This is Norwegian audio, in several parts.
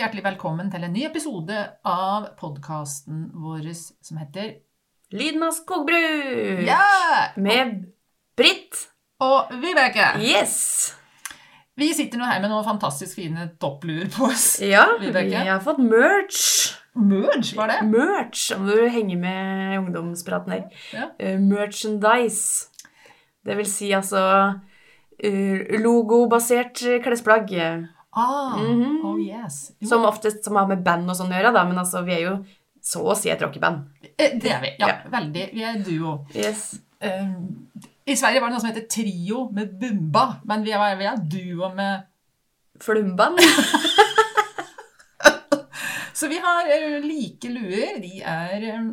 Hjertelig velkommen til en ny episode av podkasten vår som heter Lyden av skogbruk! Ja! Med Britt. Og Vibeke. Yes! Vi sitter nå her med noen fantastisk fine toppluer på oss. Ja, Vibeke. vi har fått merch. Merch, var det? Merch, om du henger med ungdomspraten her. Ja. Eh, merchandise. Det vil si altså eh, logobasert klesplagg. Ah, Mhm. oh yes. Jo, Som oftest som har med band og sånn å gjøre, da. Men altså, vi er jo så å si et rockeband. eh, det er vi. Ja, Ja. veldig. Vi er duo. Yes. Um, I Sverige var det noe som heter trio med Bumba, men vi er, vi er duo med Flumban. Så vi har eh, like luer. De er eh,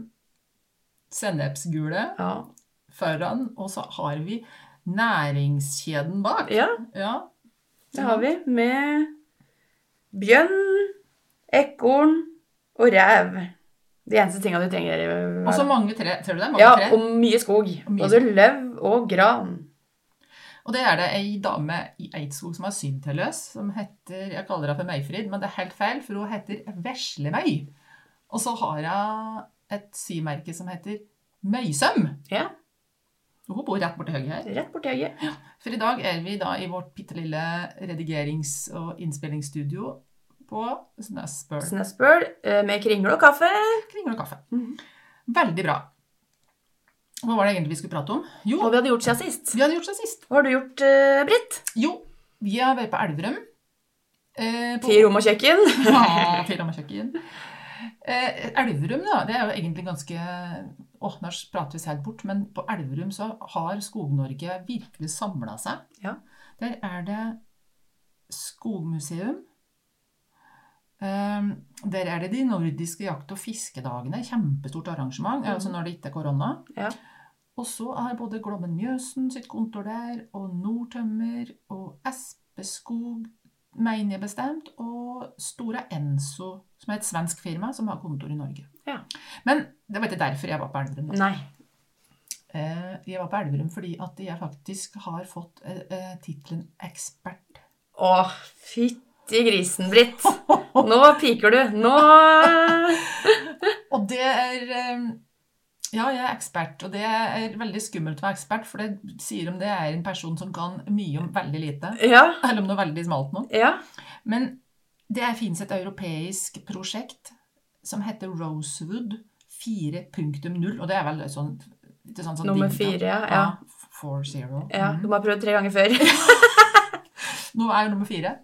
sennepsgule Ja. foran, og så har vi næringskjeden bak. ja, Ja. Det har vi. Med bjørn, ekorn og rev. De eneste tinga du trenger. er- Og så mange tre. Ser du det? Mange Ja, tre. og mye skog. Og Både løv og gran. Og det er det ei dame i Eidskog som har syntelløs, som heter Jeg kaller henne for Møyfrid, men det er helt feil, for hun heter Veslemøy. Og så har hun et symerke som heter Møysøm. Ja, hun bor rett borti høyre her. rett borti øyet. For i dag er vi da i vårt bitte lille redigerings- og innspillingsstudio på Snøsbøl. Snøspøl eh, med kringle og kaffe. Kringle og kaffe. Mhm. Veldig bra. Hva var det egentlig vi skulle prate om? Jo, Og vi hadde gjort siden sist. vi hadde gjort siden sist. Hva har du gjort, uh, Britt? Jo, vi har vært på Elverum. Eh, på- Til rom og kjøkken. Ja, til rom og kjøkken. Eh, Elverum, da, det er jo egentlig ganske Åh, nå prater vi oss helt bort, men på Elverum så har Skog-Norge virkelig samla seg. Ja. Der er det skogmuseum. Eh, der er det de nordiske jakt- og fiskedagene. Kjempestort arrangement, Mm. altså når det ikke er korona. Ja. Og så har både Glommen Mjøsen sitt kontor der, og Nordtømmer og Espeskog, mener jeg bestemt, og Stora Enso, som er et svensk firma som har kontor i Norge. Ja. Men det var ikke derfor jeg var på Elverum. da. Nei. Eh, Jeg var på Elverum fordi at jeg faktisk har fått eh, eh, tittelen ekspert. Å, fytti grisen, Britt. Nå piker du. Nå Og det er Ja, jeg er ekspert, og det er veldig skummelt å være ekspert, for det sier om det er en person som kan mye om veldig lite, Ja. eller om noe veldig smalt noe. Ja. Men det finnes et europeisk prosjekt som heter Rosewood 4.0, og det er vel sånn, litt sånn, sånn Nummer fire, ja. ja. 4.0. ja. Mhm. Du må ha prøvd tre ganger før. Nå er jo nummer fire.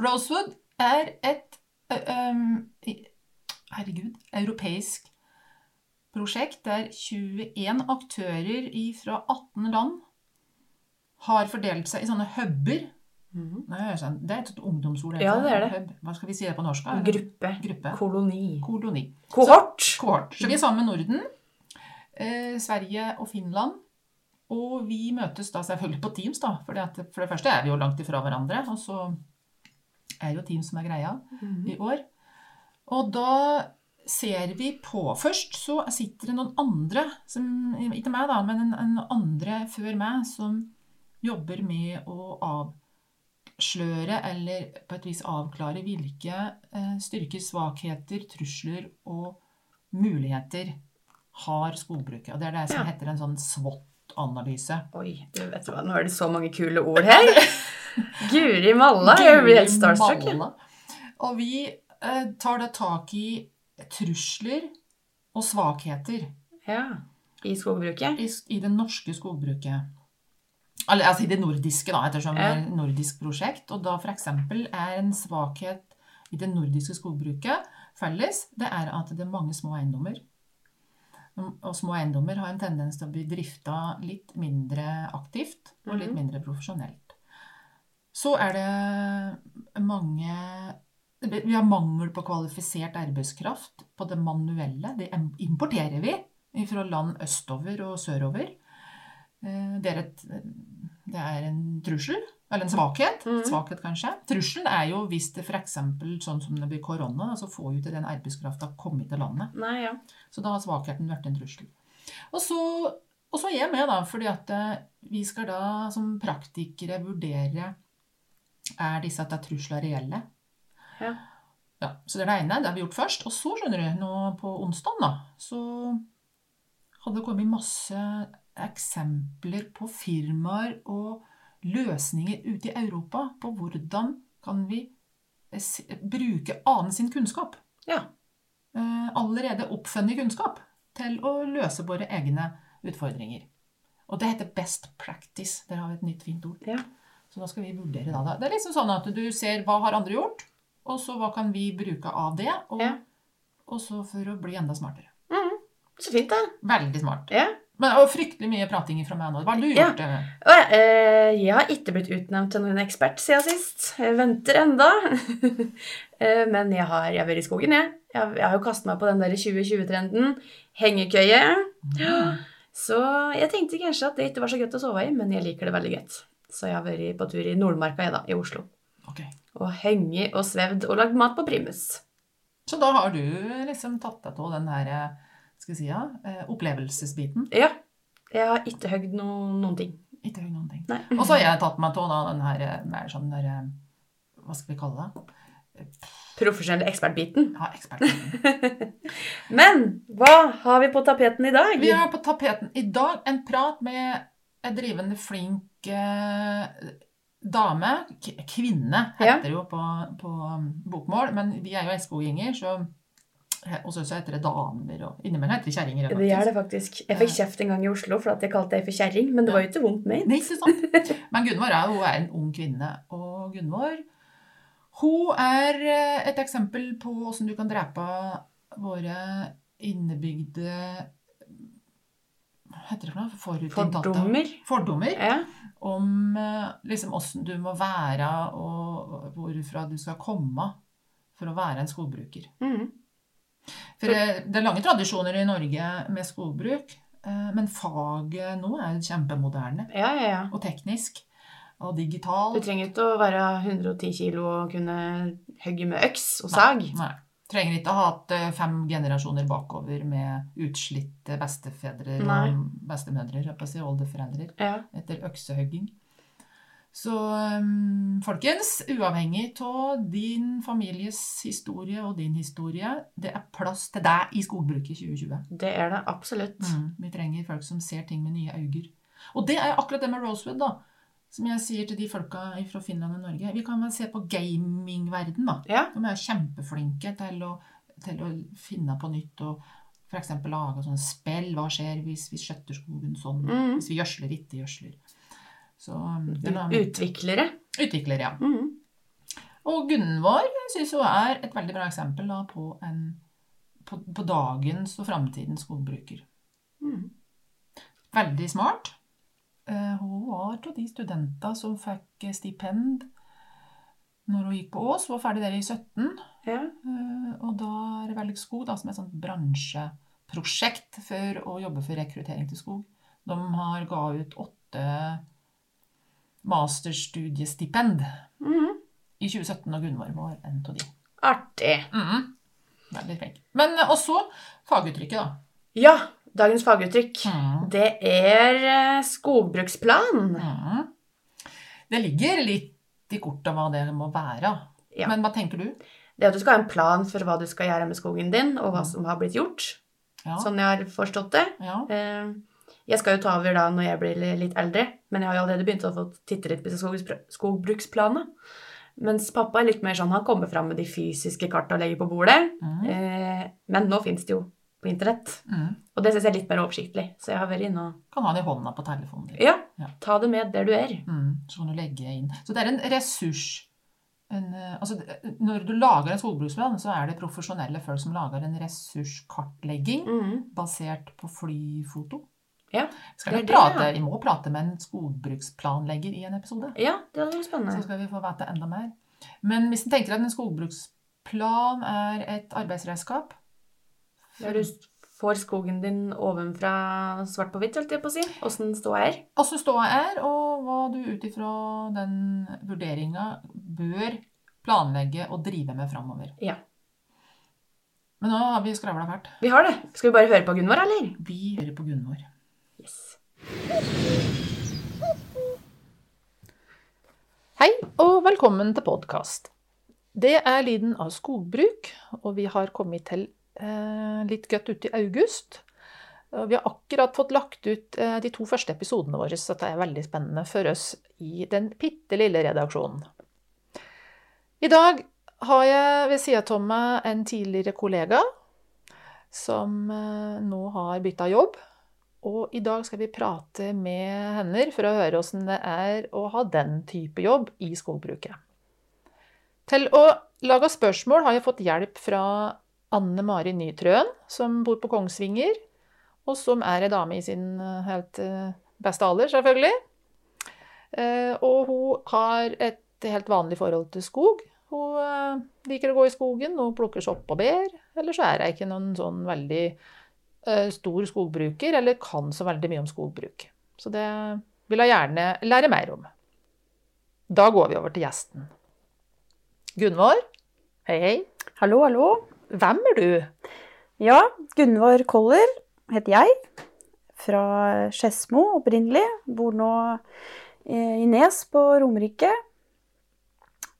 Rosewood er et øhm, herregud, europeisk prosjekt der 21 aktører fra 18 land har fordelt seg i sånne huber. Mm -hmm. Det er et ungdomsord. Ja, det er det. Hva skal vi si det på norsk? Gruppe. Gruppe. Koloni. Koloni. Kohort. Kohort. Så vi er sammen med Norden, eh, Sverige og Finland. Og vi møtes da selvfølgelig på Teams, da. For det, for det første er vi jo langt ifra hverandre. Og så er jo Teams som er greia Mhm. i år. Og da ser vi på Først så sitter det noen andre, som, ikke meg da, men en, en andre før meg, som jobber med å avsløre eller på et vis avklare hvilke eh, styrker, svakheter, trusler og muligheter har skogbruket. Og det er det som Ja. heter en sånn SWOT-analyse. Oi, du vet hva, nå er det så mange kule ord her. Guri malla, jeg blir helt starstruck. Og vi eh, tar da tak i trusler og svakheter Ja. I skogbruket. i, i det norske skogbruket. Altså i det nordiske, da, ettersom det er et nordisk prosjekt. Og da f.eks. er en svakhet i det nordiske skogbruket felles, det er at det er mange små eiendommer. Og små eiendommer har en tendens til å bli drifta litt mindre aktivt og litt Mhm. mindre profesjonelt. Så er det mange Vi har mangel på kvalifisert arbeidskraft på det manuelle. Det importerer vi fra land østover og sørover. Eh, Det er, et, det er en trussel, eller en svakhet. Mm. Svakhet, kanskje. Trusselen er jo hvis det f.eks. sånn som det blir korona, så får jo ikke den arbeidskrafta kommet til landet. Nei, ja. Så da har svakheten vært en trussel. Og så, og så er jeg med, da, fordi at eh, vi skal da som praktikere vurdere er disse at det er trusler reelle. Ja. Ja, så det er det ene. Det har vi gjort først. Og så, skjønner du, nå på onsdag, da, så hadde det kommet masse eksempler på firmaer og løsninger ute i Europa på hvordan kan vi eh, bruke annen sin kunnskap Ja. eh, allerede oppfunnet kunnskap til å løse våre egne utfordringer. Og det heter best practice. Der har et nytt fint ord. Ja. Så da skal vi vurdere da. Det er liksom sånn at du ser hva har andre gjort, og så hva kan vi bruke av det, og, Ja. og så for å bli enda smartere. Mm. Så fint, da. Veldig smart. Ja. Men og fryktelig mye prating fra meg nå. Hva har du Ja. gjort? eh? Og, eh, jeg har ikke blitt utnevnt til noen ekspert siden sist. Jeg venter enda. Eh, Men jeg har, jeg vært i skogen, jeg. Jeg har, jeg har jo kastet meg på den der 2020-trenden. Hengekøye. Mm. Så jeg tenkte kanskje at det ikke var så godt å sove i, men jeg liker det veldig godt. Så jeg har vært på tur i Nordmarka jeg da, i Oslo. Ok. Og hengt og svevd og lagd mat på primus. Så da har du liksom tatt deg av den her eh, skal si, ja, eh, opplevelsesbiten. Ja. Jeg har ikke høgd no, noen ting. Ikke høgd noen ting. Og så har jeg tatt meg av den her eh, mer sånn der eh, Hva skal vi kalle det? Profesjonelle ekspertbiten. Ja, ekspertbiten. Men hva har vi på tapeten i dag? Vi har på tapeten i dag en prat med en drivende flink eh, dame. Kvinne heter det jo på, på um, bokmål, men vi er jo Eskog-gjenger, så og så heter det damer, og innimellom heter det kjerringer. Det gjør det faktisk. Jeg fikk kjeft en gang i Oslo for at jeg kalte deg for kjerring, men det var jo ikke vondt ment. Nei, ikke sant? Men Gunvor er, hun er en ung kvinne, og Gunvor hun er eh, et eksempel på hvordan du kan drepe våre innebygde Hva heter det for noe? Fordommer. Fordommer Ja. Om eh, liksom åssen du må være, og hvorfra du skal komme for å være en skogbruker. Mm. For det er lange tradisjoner i Norge med skogbruk, eh, men faget nå er kjempemoderne ja, ja, ja. og teknisk og digital. Du trenger ikke å være 110 kilo og kunne hogge med øks og sag. Nei, Nei. Trenger ikke ha hatt eh, fem generasjoner bakover med utslitte bestefedre Nei. og bestemødre, å si, oldeforeldre, Ja. etter øksehogging. Så um, folkens, uavhengig av din families historie og din historie, det er plass til deg i skogbruket i 2020. Det er det absolutt. Mm, vi trenger folk som ser ting med nye øyne. Og det er akkurat det med Rosewood, da. Som jeg sier til de folka fra Finland og Norge. Vi kan vel se på gamingverden, da. Ja. De er kjempeflinke til å, til å finne på nytt og f.eks. lage sånne spill. Hva skjer hvis vi skjøtter skogen sånn? Mm. Hvis vi gjødsler, ikke gjødsler. Så er noe- Utviklere. Ja. Mm. Og Gunvor syns hun er et veldig bra eksempel da, på, en, på, på dagens og framtidens skogbruker. Mm. Veldig smart. Eh, Hun var av de studenter som fikk stipend når hun gikk på Ås. Hun var ferdig der i 17. Ja. eh, Og da er det veldig skog da, som er et sånt bransjeprosjekt for å jobbe for rekruttering til skog. De har ga ut åtte masterstudiestipend Mhm. i 2017, og Gunvor var en av de. Artig. Mhm. Veldig flink. Men eh, også faguttrykket, da. Ja, dagens faguttrykk. mm. Det er eh, skogbruksplan. Mm. Det ligger litt i kortet hva det må være. Ja. Men hva tenker du? Det at du skal ha en plan for hva du skal gjøre med skogen din, og hva som har blitt gjort. Ja. Sånn jeg har forstått det. ja. Eh, Jeg skal jo ta over da når jeg blir litt eldre, men jeg har jo allerede begynt å få titte litt på skogbruksplanene. Mens pappa er litt mer sånn, han kommer fram med de fysiske kartene og legger på bordet. Mhm. Eh, Men nå finnes det jo på internett. Mm. Og det synes jeg er litt mer oversiktlig. Så jeg har vært inne og Kan ha det i hånda på telefonen din. Ja, Ja. ta det med der du er. Mm. Så kan du legge inn. Så det er en ressurs en eh, altså, Når du lager en skogbruksplan, så er det profesjonelle folk som lager en ressurskartlegging mm. basert på flyfoto. Ja, Skal vi, prate, det, ja. vi må prate med en skogbruksplanlegger i en episode. Ja, det hadde vært Så skal vi få vite enda mer. Men hvis en tenker at en skogbruksplan er et arbeidsredskap Der du får skogen din ovenfra svart på hvitt, holdt jeg på å si. Åssen ståa er. Åssen ståa er, og hva du ut ifra den vurderinga bør planlegge og drive med framover. Ja. Men nå har vi skravla fælt. Vi har det. Skal vi bare høre på Gunvor, eller? Vi hører på Gunvor. Yes. Hei og velkommen til podkast. Det er lyden av skogbruk, og vi har kommet til litt godt ut i august. Vi har akkurat fått lagt ut eh, de to første episodene våre, så dette er veldig spennende for oss i den bitte lille redaksjonen. I dag har jeg ved sida av meg en tidligere kollega som eh, nå har bytta jobb. Og i dag skal vi prate med henne for å høre åssen det er å ha den type jobb i skogbruket. Til å lage spørsmål har jeg fått hjelp fra Anne Mari Nytrøen, som bor på Kongsvinger, og som er ei dame i sin eh, helt eh, beste alder, selvfølgelig. Eh, Og hun har et helt vanlig forhold til skog. Hun liker å gå i skogen og plukker sopp og bær. Eller så er hun ikke noen sånn veldig stor skogbruker, eller kan så veldig mye om skogbruk. Så det vil jeg gjerne lære mer om. Da går vi over til gjesten. Gunvor, hei hei. Hallo, hallo. Hvem er du? Ja, Gunvor Koller heter jeg. Fra Skedsmo opprinnelig. Bor nå eh, i Nes på Romerike.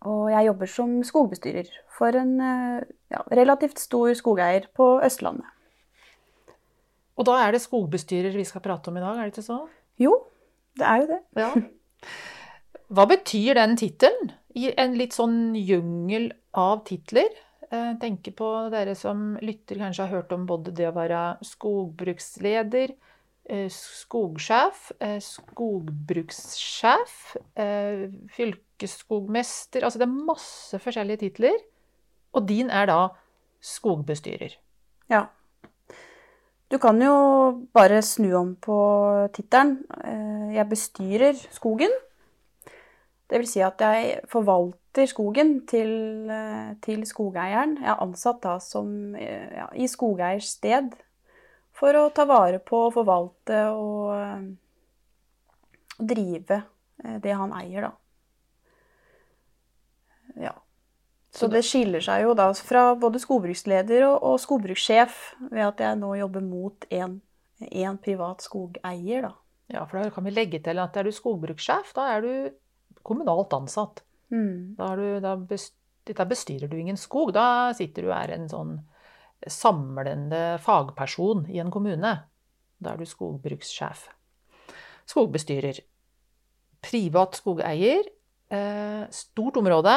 Og jeg jobber som skogbestyrer for en eh, ja, relativt stor skogeier på Østlandet. Og da er det skogbestyrer vi skal prate om i dag, er det ikke så? Jo, det er jo det. Ja. Hva betyr den tittelen? I en litt sånn jungel av titler. Jeg tenker på dere som lytter, kanskje har hørt om både det å være skogbruksleder, eh, skogsjef, eh, skogbrukssjef, eh, fylkesskogmester Altså det er masse forskjellige titler. Og din er da skogbestyrer. Ja. Du kan jo bare snu om på tittelen. Eh, Jeg bestyrer skogen. Det vil si at jeg forvalter skogen til, eh, til skogeieren. Jeg er ansatt da som eh, ja, i skogeiers sted for å ta vare på, forvalte og, og drive eh, det han eier, da. Ja. Så det skiller seg jo da fra både skogbruksleder og, og skogbrukssjef ved at jeg nå jobber mot en, en privat skogeier, da. Ja, for da kan vi legge til at er du skogbrukssjef, da er du kommunalt ansatt. Mm. Da, du, da, best, da bestyrer du ingen skog. Da sitter du og er en sånn samlende fagperson i en kommune. Da er du skogbrukssjef. Skogbestyrer. Privat skogeier. Eh, stort område.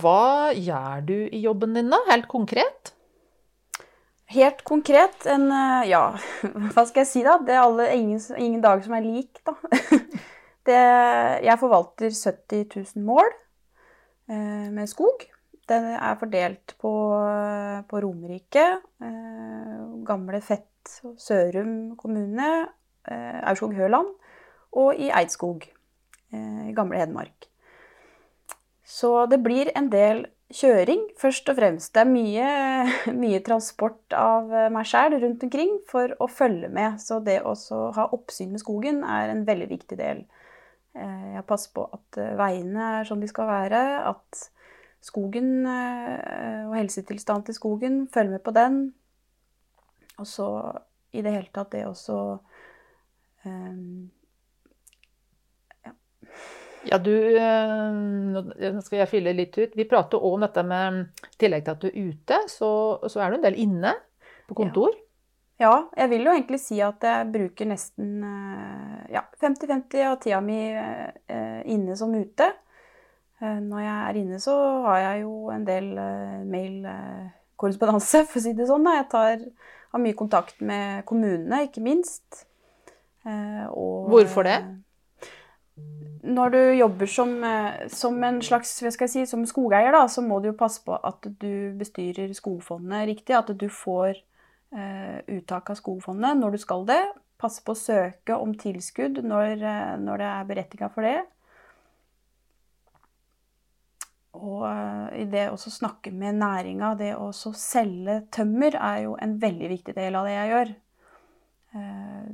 Hva gjør du i jobben din da, helt konkret? Helt konkret en eh, Ja, hva skal jeg si, da? Det er alle, ingen, ingen dager som er lik, da. Det, jeg forvalter 70 000 mål eh, med skog. Den er fordelt på, på Romerike, eh, gamle Fett Sørum kommune, eh, Aurskog-Høland, og i Eidskog, eh, i gamle Hedmark. Så det blir en del kjøring, først og fremst. Det er mye, mye transport av meg sjæl rundt omkring for å følge med. Så det å ha oppsyn med skogen er en veldig viktig del. Eh, Jeg passer på at eh, veiene er sånn de skal være, at skogen eh, og helsetilstanden til skogen følger med på den. Og så i det hele tatt det også um, Ja, du eh, Nå skal jeg fylle litt ut. Vi prater òg om dette med I tillegg til at du er ute, så, så er du en del inne på kontor. Ja, jeg vil jo egentlig si at jeg bruker nesten eh, ja, 50-50 av tida mi eh, inne som ute. Eh, Når jeg er inne, så har jeg jo en del mailkorrespondanse, for å si det sånn. Jeg tar, har mye kontakt med kommunene, ikke minst. Eh, Og, Hvorfor det? eh, når du jobber som, eh, som en slags hva skal jeg si, som skogeier, da, så må du jo passe på at du bestyrer skogfondet riktig. At du får eh, uttak av skogfondet når du skal det. Passe på å søke om tilskudd når, eh, når det er berettiga for det. Og eh, i det å snakke med næringa, det å selge tømmer, er jo en veldig viktig del av det jeg gjør. Eh,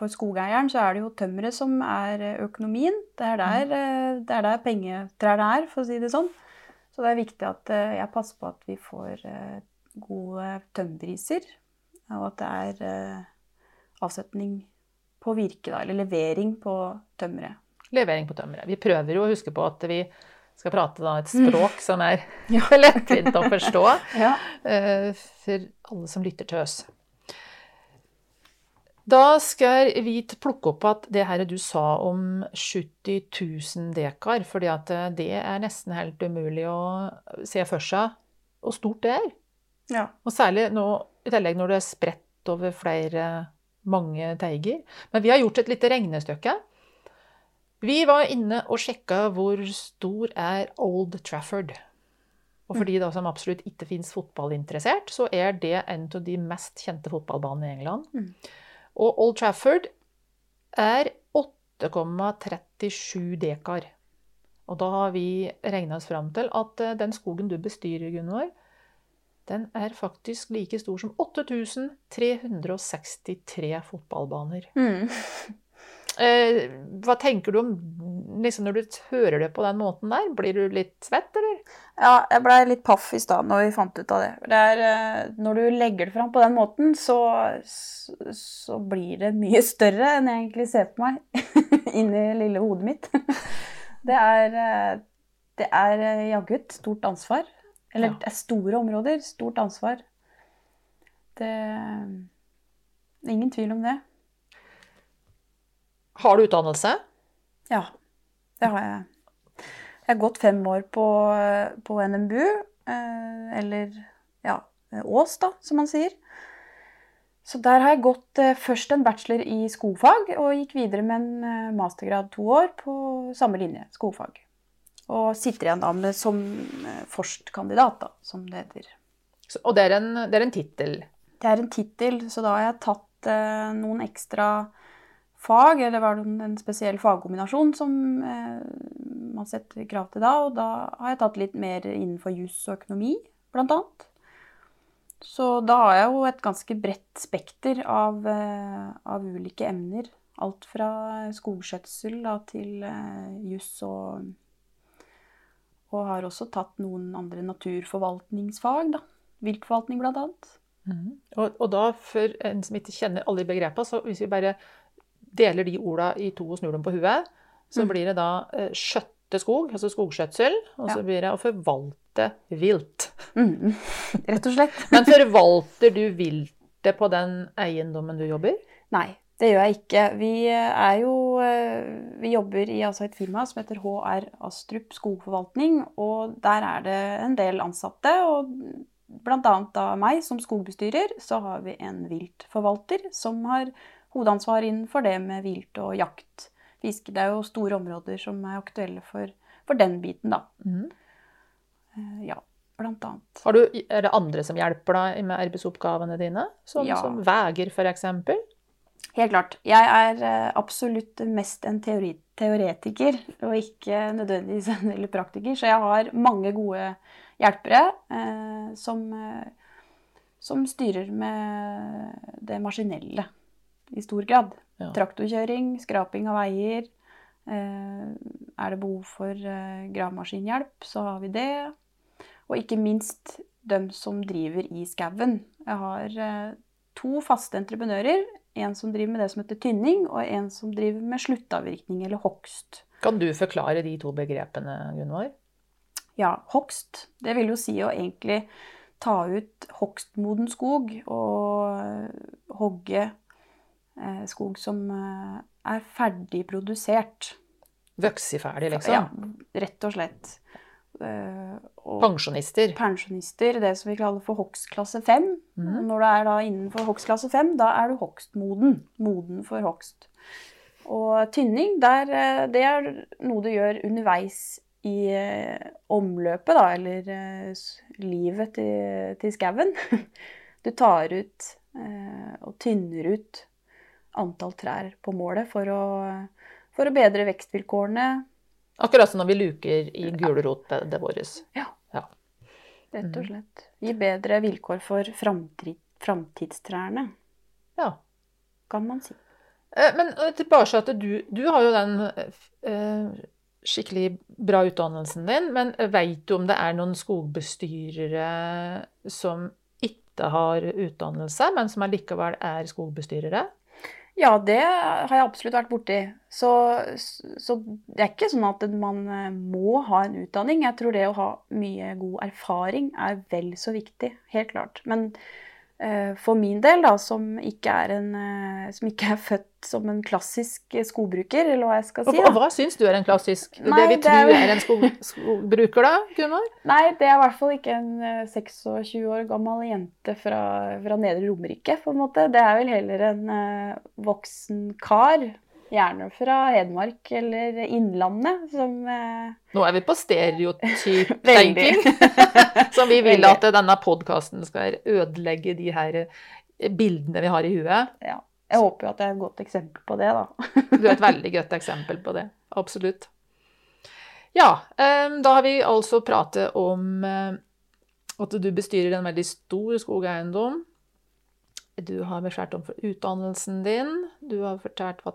for skogeieren så er det jo tømmeret som er økonomien. Det er der, mm. eh, det er der pengetrærne er, for å si det sånn. Så det er viktig at jeg passer på at vi får gode tømmerpriser, og at det er avsetning på virke, da, eller levering på tømmeret. Levering på tømmeret. Vi prøver jo å huske på at vi skal prate da et språk mm. som er ja. lettvint å forstå ja. uh, for alle som lytter til oss. Da skal vi plukke opp at det her du sa om 70 000 dekar, fordi at eh, det er nesten helt umulig å se for seg hvor stort det er. Ja. Og særlig nå, i tillegg når det er spredt over flere, mange teiger. Men vi har gjort et lite regnestykke vi var inne og sjekka hvor stor er Old Trafford. Og for de da som absolutt ikke fins fotballinteressert, så er det en av de mest kjente fotballbanene i England. Mm. Og Old Trafford er 8,37 dekar. Og da har vi regna oss fram til at eh, den skogen du bestyrer, Gunvor, den er faktisk like stor som 8363 fotballbaner. Mm. Eh, hva tenker du om liksom når du hører det på den måten der? Blir du litt svett, eller? Ja, jeg blei litt paff i stad når vi fant ut av det. det er, eh, når du legger det fram på den måten, så, så, blir det mye større enn jeg egentlig ser på meg inni lille hodet mitt. Det er, eh, det er jaggu et stort ansvar. Eller det er store områder. Stort ansvar. Det er ingen tvil om det. Har du utdannelse? Ja, det har jeg. Jeg har gått fem år på, på NMBU, eh, eller ja, Ås, da, som man sier. Så der har jeg gått eh, først en bachelor i skogfag, og gikk videre med en eh, mastergrad to år på samme linje, skogfag. Og sitter igjen da med som forstkandidat, da, som det heter. Så, og det er en, det en tittel? Det er en tittel, så da har jeg tatt eh, noen ekstra fag, eller var det en spesiell fagkombinasjon som eh, man setter krav til da. Og da har jeg tatt litt mer innenfor juss og økonomi, blant annet. Så da har jeg jo et ganske bredt spekter av, eh, av ulike emner. Alt fra skogskjøtsel da, til eh, juss og Og har også tatt noen andre naturforvaltningsfag, da. Viltforvaltning, blant annet. Mm. Og, og, da, for en som ikke kjenner alle begrepene, så hvis vi bare deler de orda i to og snur dem på huet, så mm. blir det da eh, skjøtte skog, altså skogskjøtsel, og så blir det å forvalte vilt. Mm. Rett og slett. Men forvalter du viltet på den eiendommen du jobber? Nei, det gjør jeg ikke. Vi er jo eh, Vi jobber i altså et firma som heter HR Astrup skogforvaltning, og der er det en del ansatte. og Bl.a. da meg som skogbestyrer, så har vi en viltforvalter som har hovedansvar innenfor det med vilt og jakt. Fiske. Det er jo store områder som er aktuelle for, for den biten, da. Mm. Ja, blant annet. Du, er det andre som hjelper deg med arbeidsoppgavene dine? Som, ja. som veger, f.eks.? Helt klart. Jeg er eh, absolutt mest en teori, teoretiker, og ikke nødvendigvis en veldig praktiker. Så jeg har mange gode hjelpere eh, som, eh, som styrer med det maskinelle i stor grad. Ja. Traktorkjøring, skraping av veier. Eh, er det behov for eh, gravemaskinhjelp, så har vi det. Og ikke minst dem som driver i skauen. Jeg har eh, to faste entreprenører. En som driver med det som heter tynning, og en som driver med sluttavvirkning eller hogst. Kan du forklare de to begrepene, Gunvor? Ja, hogst. Det vil jo si å egentlig ta ut hogstmoden skog og hogge Eh, skog som eh, er ferdig produsert. Vokseferdig, liksom? Ja, rett og slett. Eh, pensjonister? Pensjonister, Det som vi kaller for hogstklasse 5. Mm. Når du er da innenfor hogstklasse 5, da er du hogstmoden. Moden for hogst. Og tynning, der, eh, det er noe du gjør underveis i eh, omløpet, da, eller livet til, til skauen. Du tar ut og tynner ut antall trær på målet for å, for å bedre vekstvilkårene, Akkurat som når vi luker i gulrotbedet vårt. rett Mhm. og slett. Gi bedre vilkår for framtidstrærne, Ja. kan man si. Eh, Men eh, tilbake til at du, du har jo den eh, skikkelig bra utdannelsen din, men veit du om det er noen skogbestyrere som ikke har utdannelse, men som allikevel er skogbestyrere? Ja, det har jeg absolutt vært borti. Så, så det er ikke sånn at man eh, må ha en utdanning. Jeg tror det å ha mye god erfaring er vel så viktig, helt klart. Men for min del, da, som ikke er, en, eh, som ikke er født som en klassisk skobruker, skogbruker, eller hva jeg skal si Da. Og hva syns du er en klassisk Nei, Det vi det er tror er en skog, skogbruker, da, Gunnar? Nei, det er i hvert fall ikke en eh, 26 år gammel jente fra, fra Nedre Romerike, på en måte. Det er vel heller en eh, voksen kar, gjerne fra Hedmark eller Innlandet, som eh, Nå er vi på stereotyp Veldig. tenking. Som vi vil Veldig. at denne podkasten skal ødelegge de her eh, bildene vi har i huet. Ja. Jeg håper jo at jeg er et godt eksempel på det, da. Du er et veldig godt eksempel på det. Absolutt. Ja, eh, da har vi altså pratet om eh, at du bestyrer en veldig stor skogeiendom. Du har beskjært om for utdannelsen din. Du har fortalt hva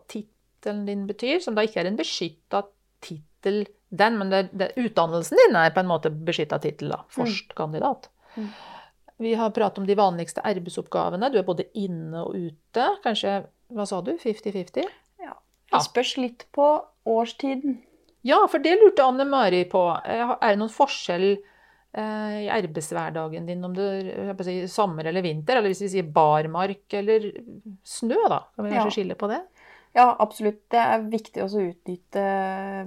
tittelen din betyr, som da ikke er en beskytta tittel, den, men det, det, utdannelsen din er på en måte beskytta tittel, da. forskkandidat Mm. Vi har pratet om de vanligste arbeidsoppgavene. Du er både inne og ute. Kanskje, hva sa du, 50-50? Ja. Det spørs litt på årstiden. Ja, for det lurte Anne Mari på. Eh, Er det noen forskjell eh, i arbeidshverdagen din om det si, sommer eller vinter? Eller hvis vi sier barmark eller snø, da? Kan vi kanskje Ja. skille på det? Ja, absolutt. Det er viktig også å utnytte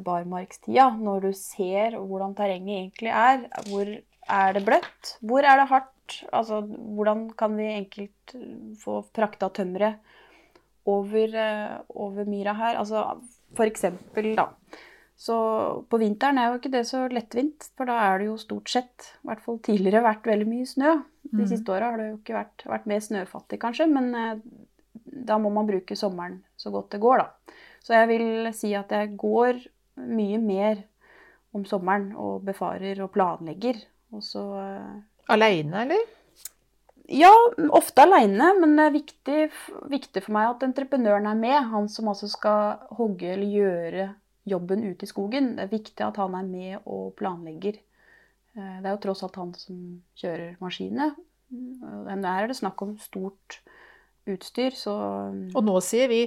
barmarkstida når du ser hvordan terrenget egentlig er. Hvor er det bløtt? Hvor er det hardt? Altså, hvordan kan vi enkelt få frakta tømmeret over, eh, over myra her? Altså, for eksempel, da. Så på vinteren er jo ikke det så lettvint, for da er det jo stort sett, i hvert fall tidligere, vært veldig mye snø. De Mhm. siste åra har det jo ikke vært, vært mer snøfattig, kanskje, men eh, da må man bruke sommeren så godt det går, da. Så jeg vil si at jeg går mye mer om sommeren og befarer og planlegger. Og så eh, Aleine, eller? Ja, ofte aleine, men det er viktig, viktig for meg at entreprenøren er med. Han som altså skal hogge eller gjøre jobben ute i skogen. Det er viktig at han er med og planlegger. Eh, Det er jo tross alt han som kjører maskinene. Men her er det snakk om stort utstyr, så Og nå sier vi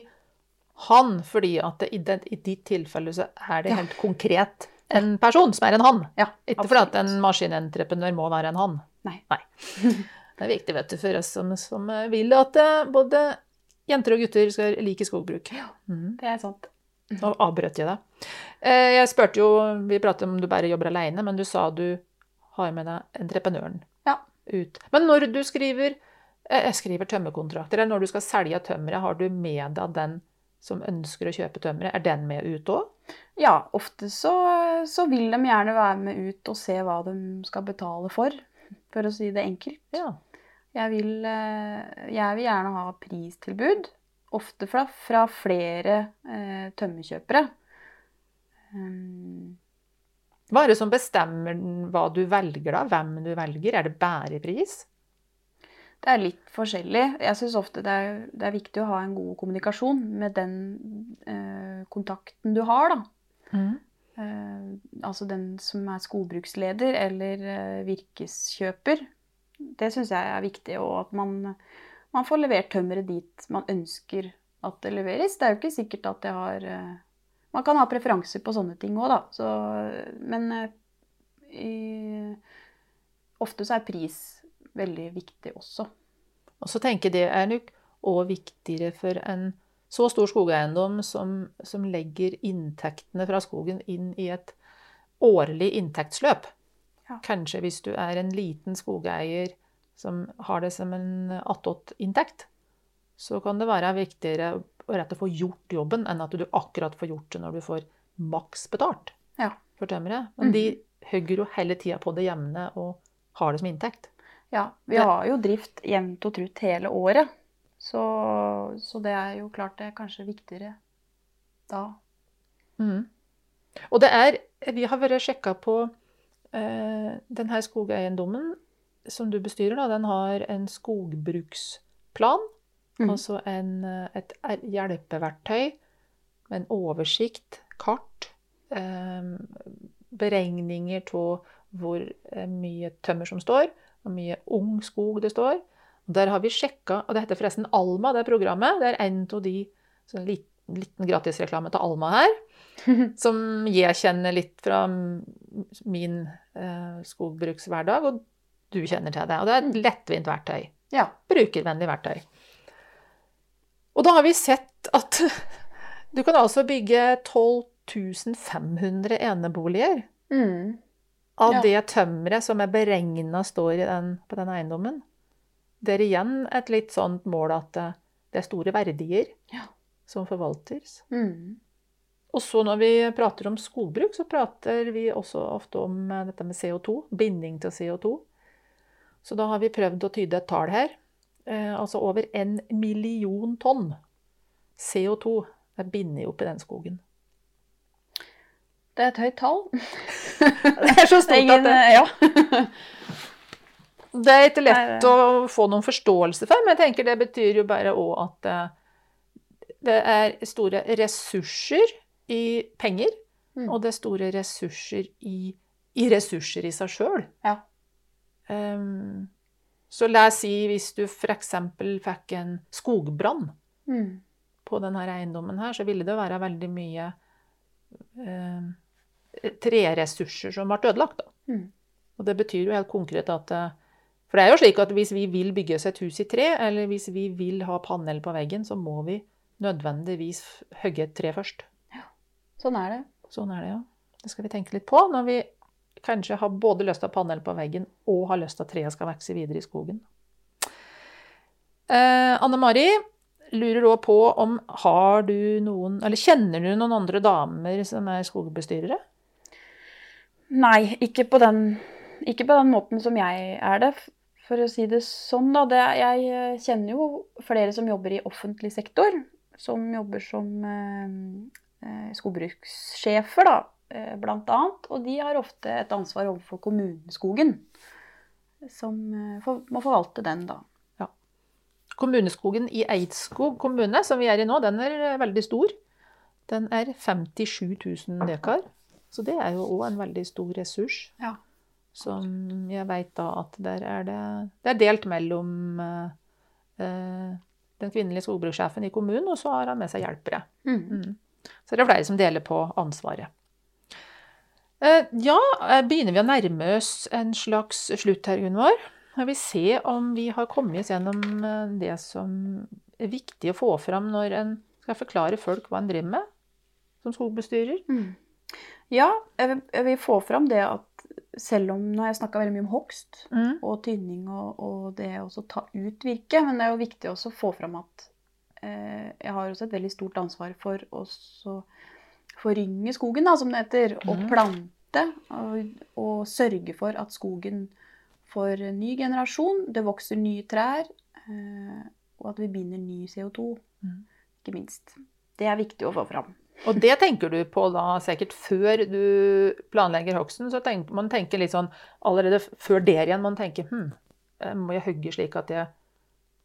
han, fordi at i, det, i ditt tilfelle så er det Ja. helt konkret en person som er en han. ja, Ikke fordi at en maskinentreprenør må være en han. Nei. Det er viktig vet du, for oss som, som vil at eh, både jenter og gutter skal like skogbruk. Mhm. Det er sant. Nå avbrøt jeg deg. Eh, Jeg spurte jo, Vi pratet om du bare jobber alene, men du sa du har med deg entreprenøren Ja. ut. Men når du skriver, eh, skriver tømmerkontrakter, eller når du skal selge tømmeret, har du med deg den som ønsker å kjøpe tømmeret? Er den med ut òg? Ja, ofte så, så vil de gjerne være med ut og se hva de skal betale for, for å si det enkelt. Ja. Jeg vil, eh, jeg vil gjerne ha pristilbud, ofte fra, fra flere eh, tømmerkjøpere. Um, Hva er det som bestemmer hva du velger, da? Hvem du velger? Er det bærepris? Det er litt forskjellig. Jeg syns ofte det er, det er viktig å ha en god kommunikasjon med den eh, kontakten du har, da. Eh, altså den som er skogbruksleder eller eh, virkeskjøper. Det syns jeg er viktig, og at man, man får levert tømmeret dit man ønsker at det leveres. Det er jo ikke sikkert at det har eh, Man kan ha preferanser på sånne ting òg, da. Så, men eh, i, ofte så er pris veldig viktig også. Og så tenker jeg det er nok òg viktigere for en så stor skogeiendom som, som legger inntektene fra skogen inn i et årlig inntektsløp. Ja. Kanskje hvis du er en liten skogeier som har det som en attåt-inntekt, så kan det være viktigere å rett å få gjort jobben, enn at du akkurat får gjort det når du får maks betalt Ja. for tømmeret. Men de hogger jo hele tida på det jevne og har det som inntekt. Ja, vi Det- har jo drift jevnt og trutt hele året. Så, så det er jo klart det er kanskje viktigere da. Mm. Og det er Vi har vært sjekka på eh, denne skogeiendommen som du bestyrer, da, den har en skogbruksplan. Mm. Altså en, eh, et er- hjelpeverktøy med en oversikt, kart, eh, beregninger av hvor eh, mye tømmer som står, hvor mye ung skog det står. Og Der har vi sjekka, og det heter forresten Alma, det programmet. Det er en av de så en liten, liten gratisreklame til Alma her. Som jeg kjenner litt fra min eh, skogbrukshverdag, og du kjenner til det. Og det er et lettvint verktøy. Ja. Brukervennlig verktøy. Og da har vi sett at du kan altså bygge 12 500 eneboliger Mm. Av Ja. det tømmeret som er beregna står i den, på den eiendommen. Det er igjen et litt sånt mål at det, det er store verdier Ja. som forvaltes. Mm. Og så når vi prater om skogbruk, så prater vi også ofte om eh, dette med CO2. Binding til CO2. Så da har vi prøvd å tyde et tall her. Eh, altså over en million tonn CO2 er bindet opp i den skogen. Det er et høyt tall. Det er så stort at det, ja. det er ikke Nei, lett det- å få noen forståelse for, men jeg tenker det betyr jo bare òg at eh, det er store ressurser i penger, Mm. og det er store ressurser i, i ressurser i seg sjøl. Ja. Um, så la oss si hvis du f.eks. fikk en skogbrann Mm. på denne eiendommen her, så ville det være veldig mye eh, treressurser som ble ødelagt. Da. Mm. Og det betyr jo helt konkret at eh, For det er jo slik at hvis vi vil bygge oss et hus i tre, eller hvis vi vil ha panel på veggen, så må vi nødvendigvis hogge et tre først. Ja, Sånn er det. Sånn er det, ja. Det skal vi tenke litt på når vi kanskje har både lyst til å ha panel på veggen og har lyst til at treet skal vokse videre i skogen. Eh, Anne Mari lurer òg på om har du noen, eller kjenner du noen andre damer som er skogbestyrere? Nei, ikke på den, ikke på den måten som jeg er det. For å si det sånn, da. Det, jeg eh, kjenner jo flere som jobber i offentlig sektor. Som jobber som eh, eh, skogbrukssjefer, da, eh, blant annet. Og de har ofte et ansvar overfor kommuneskogen. Som eh, for, må forvalte den, da. Kommuneskogen i Eidskog kommune, som vi er i nå, den er eh, veldig stor. Den er 57 000 dekar. Så det er jo òg en veldig stor ressurs. Ja. Som jeg veit da at der er det Det er delt mellom eh, eh, den kvinnelige skogbrukssjefen i kommunen, og så har han med seg hjelpere. Mm. Mm. Så det er flere som deler på ansvaret. Eh, Ja, eh, begynner vi å nærme oss en slags slutt her, Gunvor? Jeg vil se om vi har kommet oss gjennom eh, det som er viktig å få fram når en skal forklare folk hva en driver med som skogbestyrer. Mm. Ja, jeg vil, jeg vil få fram det at selv om Nå har jeg snakka veldig mye om hogst Mm. og tynning og, og det å ta ut virke, men det er jo viktig også å få fram at eh, jeg har også et veldig stort ansvar for å så forynge skogen, da, som det heter. Og Mhm. plante og, og sørge for at skogen får ny generasjon, det vokser nye trær, eh, og at vi binder ny CO2, mm. ikke minst. Det er viktig å få fram. Og det tenker du på da sikkert før du planlegger hogsten. Så tenker, man tenker litt sånn allerede før der igjen, man tenker hm, eh, må jeg hogge slik at jeg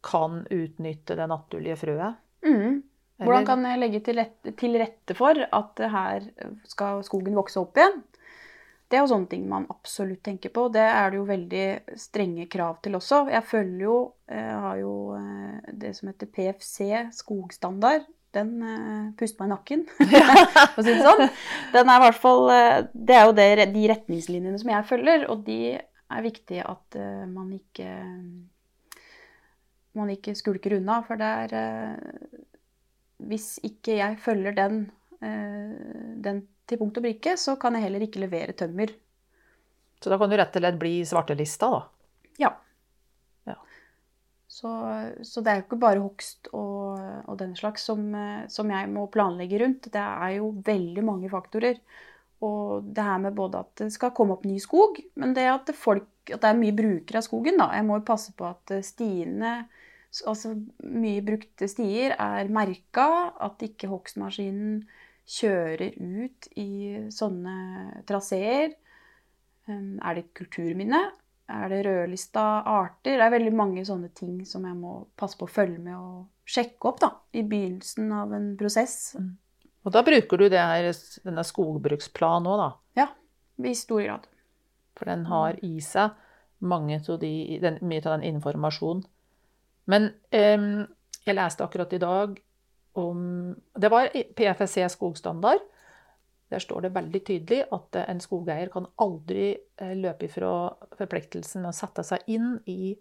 kan utnytte det naturlige frøet? Mm. Hvordan kan jeg legge til rette, til rette for at her skal skogen vokse opp igjen? Det er jo sånne ting man absolutt tenker på. Det er det jo veldig strenge krav til også. Jeg følger jo, jeg har jo eh, det som heter PFC, skogstandard. Den uh, puster meg i nakken, for å si det sånn. Den er i hvert fall, eh, det er jo det, de retningslinjene som jeg følger, og de er viktig at uh, man ikke man ikke skulker unna, for det er uh, hvis ikke jeg følger den, eh, den til punkt og brikke, så kan jeg heller ikke levere tømmer. Så da kan du rett og slett bli svartelista, da. Ja. Så, så det er jo ikke bare hogst og og den slags som, eh, som jeg må planlegge rundt. Det er jo veldig mange faktorer. Og det her med både at det skal komme opp ny skog, men det at folk, at det er mye brukere av skogen. da. Jeg må jo passe på at eh, stiene, altså mye brukte stier, er merka. At ikke hogstmaskinen kjører ut i sånne traseer. Um, Er det et kulturminne? Er det rødlista arter? Det er veldig mange sånne ting som jeg må passe på å følge med og sjekke opp da, i begynnelsen av en prosess. Og da bruker du det her, denne skogbruksplanen òg, da. Ja, i stor grad. For den har i seg mange av de, den, mye av den informasjonen. Men em, jeg leste akkurat i dag om Det var PFSC skogstandard. Der står det veldig tydelig at en skogeier kan aldri eh, løpe ifra forpliktelsen å sette seg inn i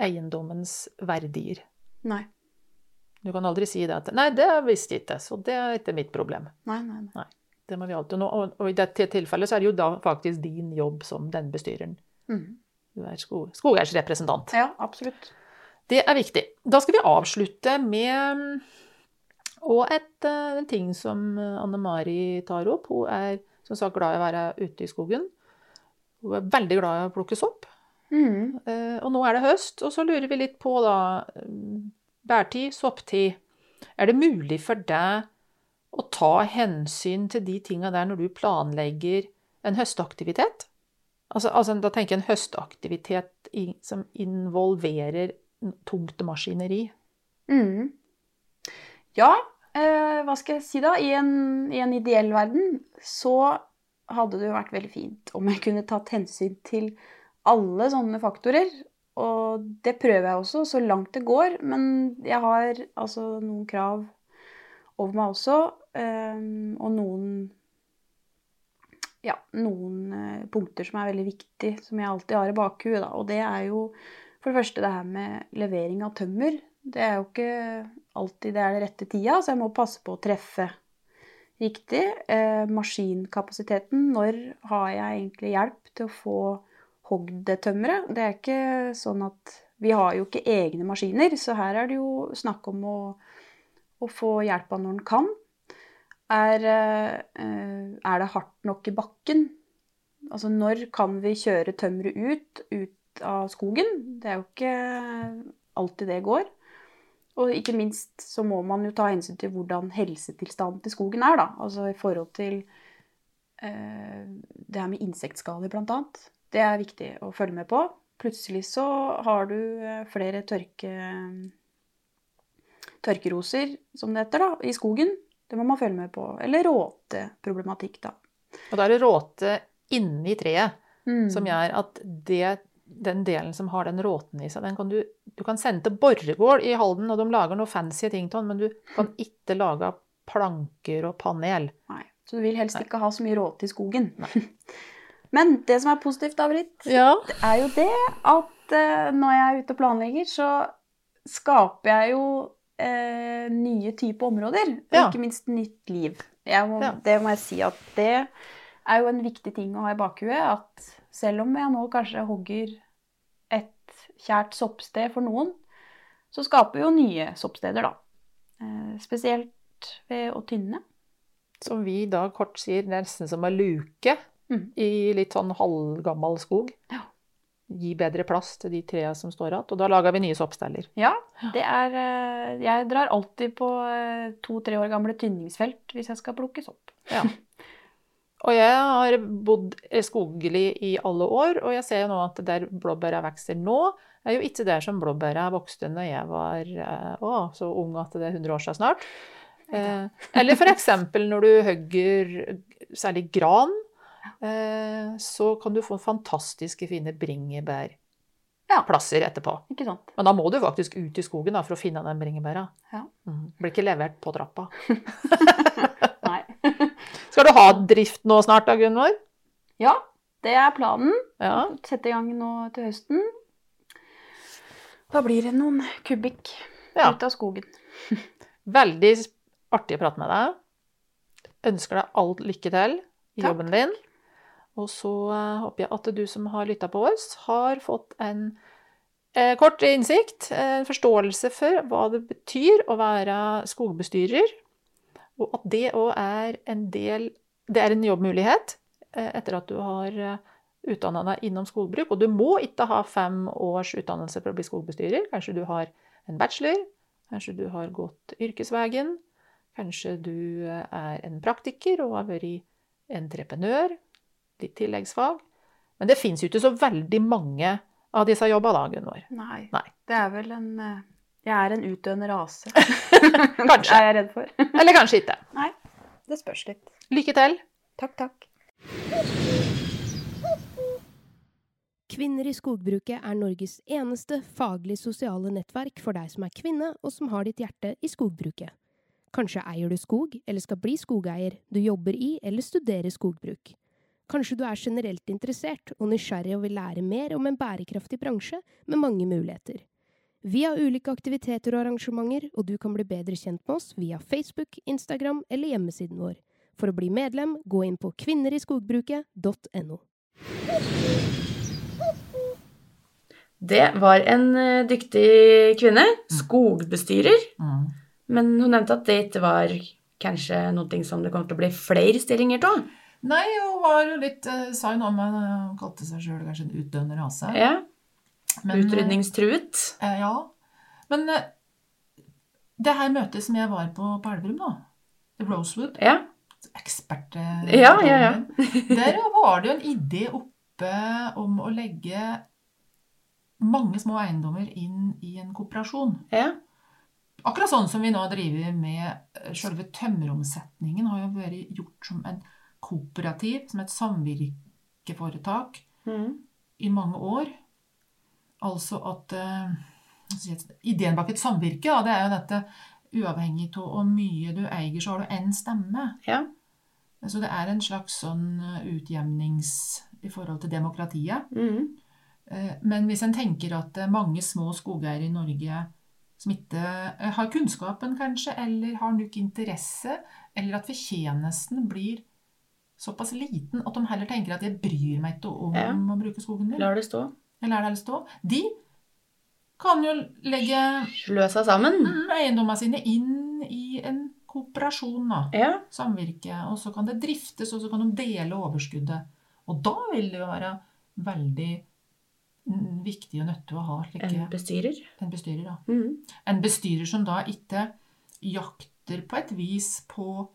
eiendommens verdier. Nei. Du kan aldri si det at 'nei, det visste jeg ikke, så det er ikke mitt problem'. Nei, nei, nei. Det må vi alltid nå. Og, og i dette tilfellet så er det jo da faktisk din jobb som den bestyreren. Mm. Du er sko, skogeiers representant. Ja, absolutt. Det er viktig. Da skal vi avslutte med og et, eh, en ting som Anne Mari tar opp. Hun er som sagt glad i å være ute i skogen. Hun er veldig glad i å plukke sopp. Mm. Eh, Og nå er det høst, og så lurer vi litt på da eh, Bærtid, sopptid. Er det mulig for deg å ta hensyn til de tinga der når du planlegger en høstaktivitet? Altså, altså da tenker jeg en høstaktivitet i, som involverer tungt maskineri. Mhm. Ja, eh, hva skal jeg si da? I en, I en ideell verden så hadde det jo vært veldig fint om jeg kunne tatt hensyn til alle sånne faktorer. Og det prøver jeg også, så langt det går. Men jeg har altså noen krav over meg også. eh, og noen ja, noen eh, punkter som er veldig viktige, som jeg alltid har i bakhuet. Og det er jo for det første det her med levering av tømmer. Det er jo ikke alltid det er det rette tida, så jeg må passe på å treffe riktig. Eh, maskinkapasiteten, når har jeg egentlig hjelp til å få hogd det tømmeret? Det er ikke sånn at Vi har jo ikke egne maskiner, så her er det jo snakk om å, å få hjelp av når en kan. Er, eh, er det hardt nok i bakken? Altså når kan vi kjøre tømmeret ut, ut av skogen? Det er jo ikke alltid det går. Og ikke minst så må man jo ta hensyn til hvordan helsetilstanden til skogen er, da. Altså i forhold til eh, det her med insektskader, blant annet. Det er viktig å følge med på. Plutselig så har du eh, flere tørke, tørkeroser, som det heter, da, i skogen. Det må man følge med på. Eller råteproblematikk, da. Og da er det råte inni treet Mm. som gjør at det, den delen som har den råten i seg, den kan du, du kan sende til Borregaard i Halden, og de lager noe fancy ting til den, men du kan ikke lage planker og panel. Nei. Så du vil helst Nei. ikke ha så mye råte i skogen. Men det som er positivt, da, Britt, Ja. er jo det at uh, når jeg er ute og planlegger, så skaper jeg jo uh, nye typer områder. Og Ja. ikke minst nytt liv. Må, Ja. Det må jeg si at det er jo en viktig ting å ha i bakhuet. At selv om jeg nå kanskje hogger et kjært soppsted for noen, så skaper vi jo nye soppsteder, da. Eh, spesielt ved å tynne. Som vi da kort sier nesten som en luke mm. i litt sånn halvgammel skog. Ja. Gi bedre plass til de trærne som står igjen. Og da lager vi nye soppsteller. Ja, det er eh, Jeg drar alltid på eh, to-tre år gamle tynningsfelt hvis jeg skal plukke sopp. Ja. Og jeg har bodd skoglig i alle år, og jeg ser jo nå at der blåbæra vokser nå, er jo ikke der som blåbæra vokste når jeg var eh, å, så ung at det er 100 år siden snart. Eh, eller eksempel når du hogger særlig gran, eh, så kan du få fantastiske fine bringebærplasser etterpå. Ikke sant? Men da må du faktisk ut i skogen da, for å finne den bringebæra. Ja. Mm. Blir ikke levert på trappa. Skal du ha drift nå snart da, Gunvor? Ja, det er planen. Ja. Sette i gang nå til høsten. Da blir det noen kubikk ja. ut av skogen. Veldig artig å prate med deg. Ønsker deg all lykke til i Takk. jobben din. Og så eh, håper jeg at du som har lytta på oss, har fått en, eh, kort innsikt, en forståelse for hva det betyr å være skogbestyrer, og at det òg er en del Det er en jobbmulighet eh, etter at du har eh, utdanna deg innom skogbruk. Og du må ikke ha fem års utdannelse for å bli skogbestyrer. Kanskje du har en bachelor, kanskje du har gått yrkesveien, kanskje du eh, er en praktiker og har vært entreprenør, ditt tilleggsfag. Men det fins jo ikke så veldig mange av disse jobbene da, Gunvor. Nei. Nei. Det er vel en Jeg er en utdøende rase. Kanskje. er jeg redd for. Eller kanskje ikke. Nei. Det spørs litt. Lykke til. Takk, takk. Kvinner i skogbruket er Norges eneste faglig sosiale nettverk for deg som er kvinne og som har ditt hjerte i skogbruket. Kanskje eier du skog, eller skal bli skogeier, du jobber i eller studerer skogbruk. Kanskje du er generelt interessert og nysgjerrig og vil lære mer om en bærekraftig bransje med mange muligheter. Vi har ulike aktiviteter og arrangementer, og du kan bli bedre kjent med oss via Facebook, Instagram eller hjemmesiden vår. For å bli medlem, gå inn på kvinneriskogbruket.no. Det var en eh, dyktig kvinne. Skogbestyrer. Mm. Men hun nevnte at det ikke var kanskje noe som det kommer til å bli flere stillinger av. Nei, hun var jo litt eh, Sa jo noe om eh, Hun kalte seg sjøl kanskje en utdøende rase. Ja. Men, Utrydningstruet. eh, ja. Men eh, det her møtet som jeg var på på Elverum, da, i Rosewood Ja. ekspert Ja, ja, ja. Der var det jo en idé oppe om å legge mange små eiendommer inn i en kooperasjon. ja. Akkurat sånn som vi nå driver med eh, selve tømmeromsetningen, har jo vært gjort som en kooperativ, som et samvirkeforetak, mm. i mange år. Altså at eh, Ideen bak et samvirke da, det er jo dette uavhengig av hvor mye du eier, så har du én stemme. Ja. Så det er en slags sånn eh, utjevnings i forhold til demokratiet. Mm. Eh, Men hvis en tenker at mange små skogeiere i Norge som ikke har kunnskapen, kanskje, eller har nok interesse, eller at fortjenesten blir såpass liten at de heller tenker at 'jeg bryr meg ikke om Ja. å bruke skogen min', Lar det stå. Jeg er det stå, de kan jo legge Slø seg sammen. mm, eiendommene sine inn i en kooperasjon, da. Ja. Samvirke. Og så kan det driftes, og så kan de dele overskuddet. Og da vil det jo være veldig viktig og nødt til å ha slike En bestyrer. en bestyrer. da. Mm. En bestyrer som da ikke jakter på et vis på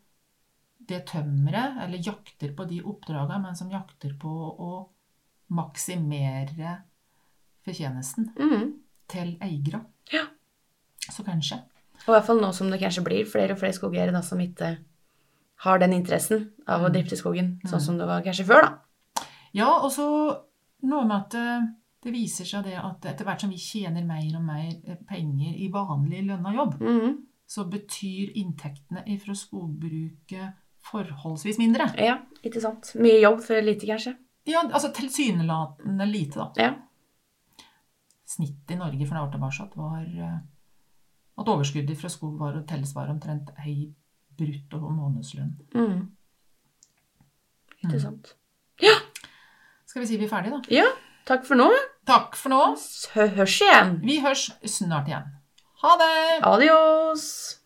det tømmeret, eller jakter på de oppdragene, men som jakter på å maksimere fortjenesten mm. til eiere. Ja. Så kanskje. Og i hvert fall nå som det kanskje blir flere og flere skogeiere da, som ikke har den interessen av å Mm. drifte skogen, Mm. sånn som det var kanskje før, da. Ja, og så noe med at eh, det viser seg det at etter hvert som vi tjener mer og mer eh, penger i vanlig lønna jobb, mm. så betyr inntektene fra skogbruket forholdsvis mindre. Ja, ikke sant. Mye jobb for lite, kanskje. Ja, altså tilsynelatende lite, da. Ja. Snittet i Norge for noen år tilbake var eh, at overskuddet fra skog var å telles var omtrent ei brutto månedslønn. Mm. Ikke Mm. Ja! Skal vi si vi er ferdige, da? Ja, takk for nå. Takk for nå. Hørs igjen. Vi hørs snart igjen. Ha det! Adios.